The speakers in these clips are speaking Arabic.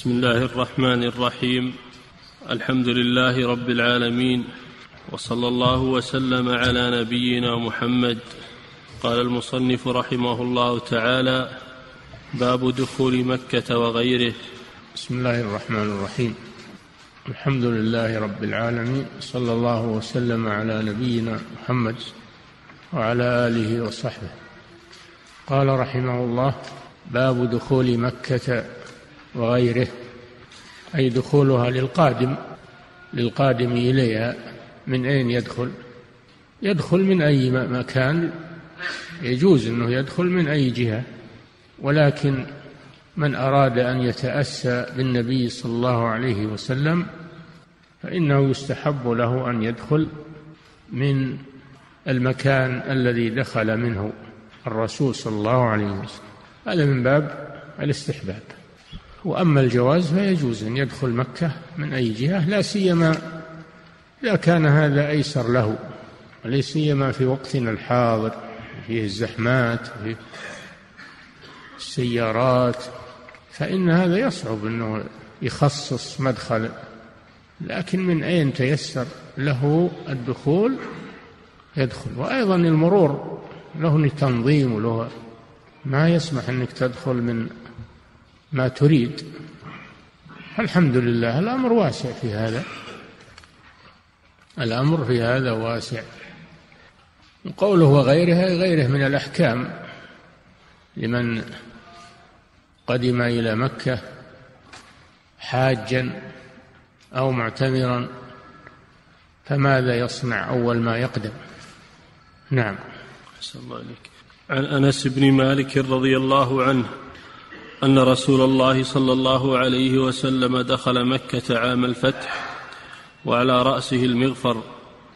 بسم الله الرحمن الرحيم. الحمد لله رب العالمين. وصلى الله وسلم على نبينا محمد. قال المصنف رحمه الله تعالى باب دخول مكة وغيره. بسم الله الرحمن الرحيم. الحمد لله رب العالمين. صلى الله وسلم على نبينا محمد وعلى آله وصحبه. قال رحمه الله باب دخول مكة وغيره أي دخولها للقادم للقادم إليها من أين يدخل؟ يدخل من أي مكان؟ يجوز إنه يدخل من أي جهة ولكن من أراد أن يتأسى بالنبي صلى الله عليه وسلم فإنه يستحب له أن يدخل من المكان الذي دخل منه الرسول صلى الله عليه وسلم. هذا من باب الاستحباب. وأما الجواز فيجوز أن يدخل مكة من أي جهة لا سيما إذا كان هذا أيسر له لا سيما في وقتنا الحاضر فيه الزحمات فيه السيارات فإن هذا يصعب أنه يخصص مدخل. لكن من أين تيسر له الدخول؟ يدخل. وأيضا المرور له تنظيم وله ما يسمح أنك تدخل من ما تريد. الحمد لله الأمر واسع في هذا. الأمر في هذا واسع. قوله وغيرها غيره من الأحكام. لمن قدم إلى مكة حاجا أو معتمرا فماذا يصنع أول ما يقدم؟ نعم. الله عن أنس بن مالك رضي الله عنه أن رسول الله صلى الله عليه وسلم دخل مكة عام الفتح وعلى رأسه المغفر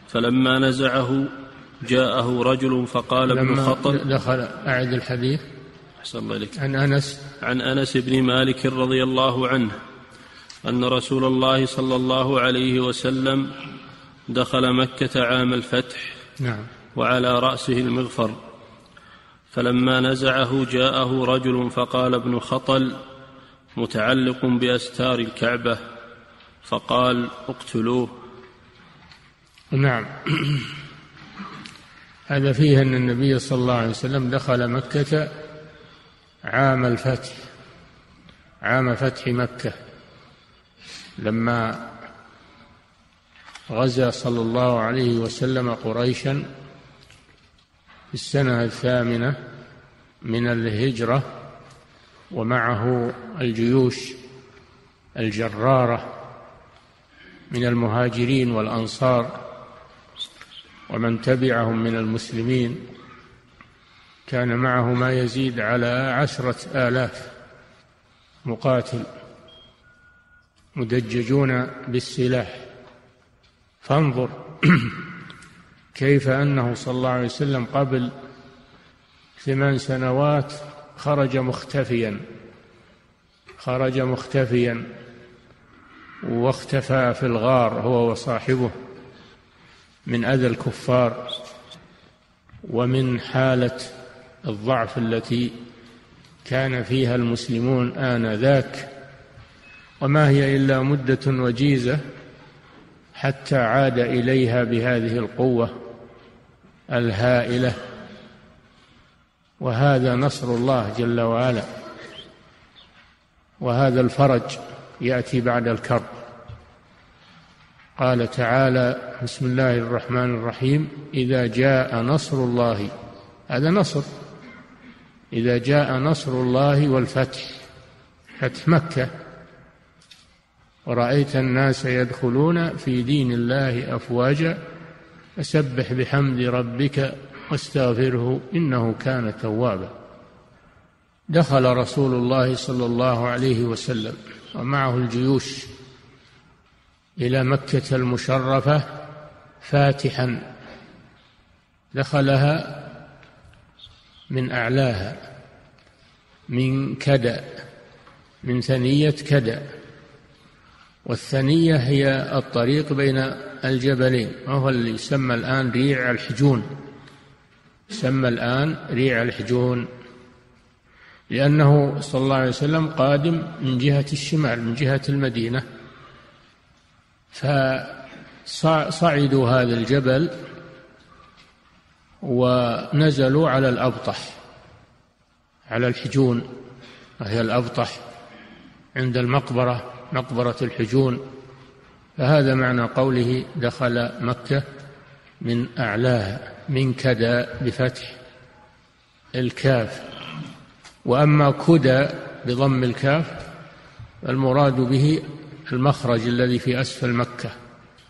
فلما نزعه جاءه رجل فقال ابن خطل دخل أعد الحديث أحسن الله عن أنس. عن أنس بن مالك رضي الله عنه أن رسول الله صلى الله عليه وسلم دخل مكة عام الفتح نعم. وعلى رأسه المغفر. فلما نزعه جاءه رجل فقال ابن خطل متعلق بأستار الكعبة فقال اقتلوه. نعم. هذا فيه أن النبي صلى الله عليه وسلم دخل مكة عام الفتح عام فتح مكة لما غزا صلى الله عليه وسلم قريشا السنة الثامنة من الهجرة ومعه الجيوش الجرارة من المهاجرين والأنصار ومن تبعهم من المسلمين. كان معه ما يزيد على عشرة آلاف مقاتل مدججون بالسلاح. فانظر كيف أنه صلى الله عليه وسلم قبل ثمان سنوات خرج مختفيا خرج مختفيا واختفى في الغار هو وصاحبه من أذى الكفار ومن حالة الضعف التي كان فيها المسلمون آنذاك. وما هي إلا مدة وجيزة حتى عاد إليها بهذه القوة. الهائلة. وهذا نصر الله جل وعلا. وهذا الفرج يأتي بعد الكرب. قال تعالى بسم الله الرحمن الرحيم. إذا جاء نصر الله هذا نصر. إذا جاء نصر الله والفتح فتح مكة. ورأيت الناس يدخلون في دين الله أفواجا. فسبح بحمد ربك واستغفره إنه كان توابا. دخل رسول الله صلى الله عليه وسلم ومعه الجيوش إلى مكة المشرفة فاتحا. دخلها من أعلاها من كدأ من ثنية كدأ. والثنية هي الطريق بين الجبلين وهو اللي يسمى الآن ريع الحجون. يسمى الآن ريع الحجون. لأنه صلى الله عليه وسلم قادم من جهة الشمال من جهة المدينة. فصعدوا هذا الجبل ونزلوا على الأبطح على الحجون وهي الأبطح عند المقبرة. مقبرة الحجون فهذا معنى قوله دخل مكة من أعلاها من كدى بفتح الكاف. وأما كدى بضم الكاف المراد به المخرج الذي في أسفل مكة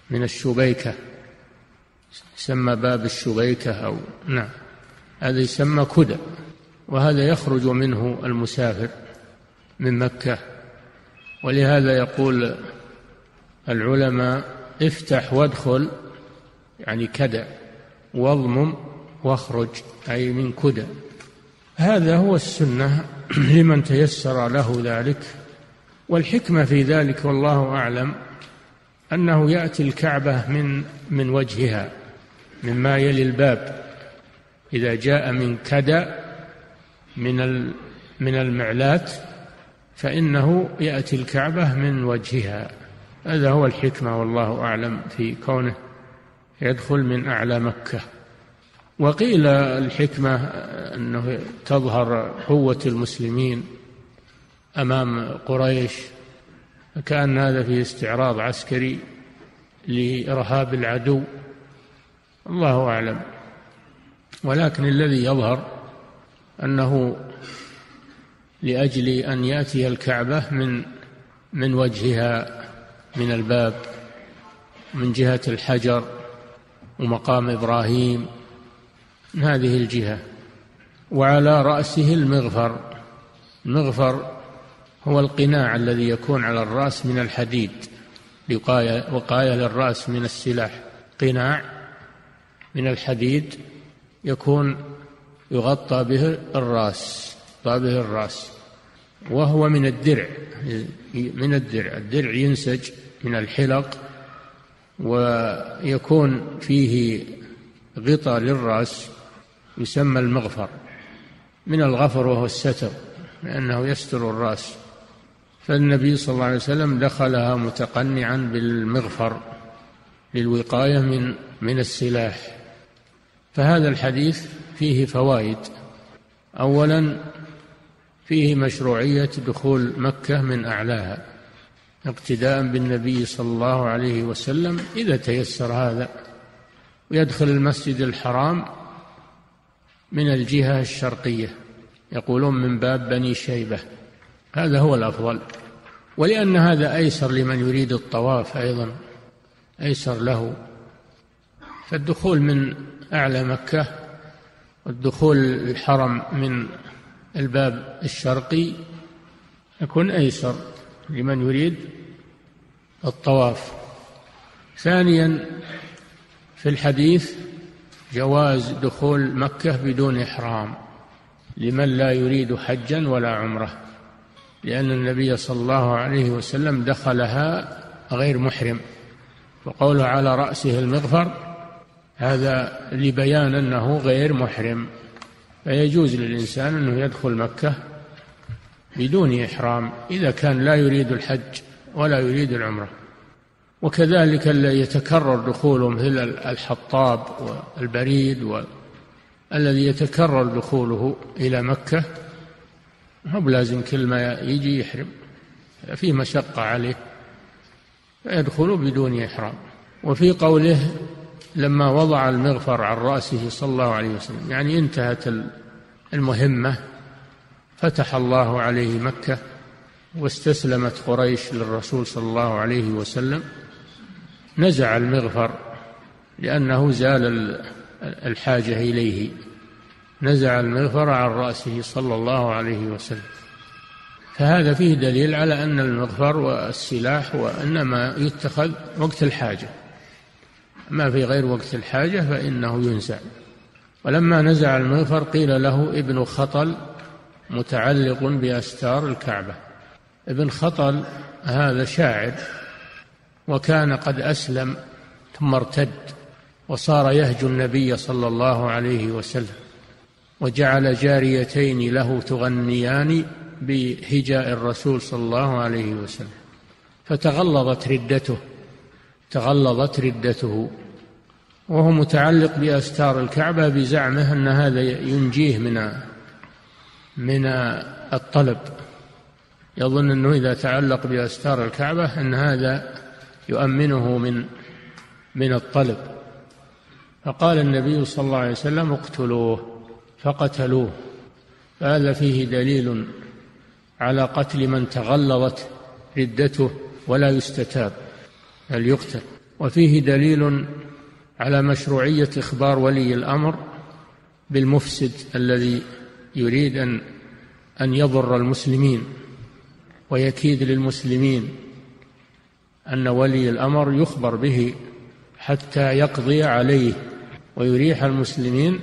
من الشبيكة يسمى باب الشبيكة أو نعم هذا يسمى كدى وهذا يخرج منه المسافر من مكة ولهذا يقول العلماء افتح وادخل يعني كدى واضمم واخرج أي من كدى هذا هو السنة لمن تيسر له ذلك. والحكمة في ذلك والله أعلم أنه يأتي الكعبة من من وجهها مما يلي الباب. إذا جاء من كدى من من المعلات فإنه يأتي الكعبة من وجهها. هذا هو الحكمة والله أعلم في كونه يدخل من أعلى مكة. وقيل الحكمة أنه تظهر قوة المسلمين أمام قريش كأن هذا فيه استعراض عسكري لإرهاب العدو. الله أعلم. ولكن الذي يظهر أنه لأجل أن يأتي الكعبة من من وجهها من الباب من جهة الحجر ومقام إبراهيم. من هذه الجهة. وعلى رأسه المغفر. المغفر هو القناع الذي يكون على الرأس من الحديد. وقاية وقاية للرأس من السلاح. قناع من الحديد يكون يغطى به الرأس. يغطى به الرأس وهو من الدرع من الدرع الدرع ينسج من الحلق ويكون فيه غطاء للرأس يسمى المغفر من الغفر وهو الستر لأنه يستر الرأس. فالنبي صلى الله عليه وسلم دخلها متقنعا بالمغفر للوقاية من من السلاح. فهذا الحديث فيه فوائد. أولا فيه مشروعية دخول مكة من أعلاها اقتداء بالنبي صلى الله عليه وسلم إذا تيسر هذا ويدخل المسجد الحرام من الجهة الشرقية يقولون من باب بني شيبة. هذا هو الأفضل ولأن هذا أيسر لمن يريد الطواف أيضا أيسر له. فالدخول من أعلى مكة والدخول الحرم من الباب الشرقي يكون أيسر لمن يريد الطواف. ثانيا في الحديث جواز دخول مكة بدون إحرام لمن لا يريد حجا ولا عمرة لأن النبي صلى الله عليه وسلم دخلها غير محرم. وقوله على رأسه المغفر هذا لبيان أنه غير محرم. فيجوز للإنسان أنه يدخل مكة بدون إحرام إذا كان لا يريد الحج ولا يريد العمرة. وكذلك الذي يتكرر دخوله مثل الحطاب والبريد الذي يتكرر دخوله إلى مكة هو بلازم كل ما يجي يحرم في مشقة عليه فيدخل بدون إحرام. وفي قوله لما وضع المغفر عن رأسه صلى الله عليه وسلم يعني انتهت المهمة فتح الله عليه مكة واستسلمت قريش للرسول صلى الله عليه وسلم. نزع المغفر لأنه زال الحاجة إليه. نزع المغفر عن رأسه صلى الله عليه وسلم. فهذا فيه دليل على أن المغفر والسلاح وإنما يتخذ وقت الحاجة. ما في غير وقت الحاجة فإنه ينزع ولما نزع المغفر قيل له ابن خطل متعلق بأستار الكعبة. ابن خطل هذا شاعر وكان قد أسلم ثم ارتد وصار يهجو النبي صلى الله عليه وسلم وجعل جاريتين له تغنيان بهجاء الرسول صلى الله عليه وسلم. فتغلظت ردته تغلظت ردته. وهو متعلق بأستار الكعبة بزعمه أن هذا ينجيه من من الطلب. يظن أنه إذا تعلق بأستار الكعبة أن هذا يؤمنه من من الطلب. فقال النبي صلى الله عليه وسلم اقتلوه فقتلوه. فهذا فيه دليل على قتل من تغلظت ردته ولا يستتاب. بل يقتل. وفيه دليل على مشروعية إخبار ولي الأمر بالمفسد الذي يريد أن أن يضر المسلمين ويكيد للمسلمين أن ولي الأمر يخبر به حتى يقضي عليه ويريح المسلمين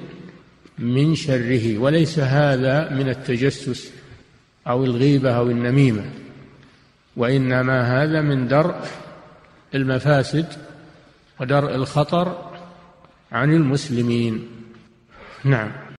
من شره. وليس هذا من التجسس أو الغيبة أو النميمة وإنما هذا من درء المفاسد ودرء الخطر عن المسلمين. نعم.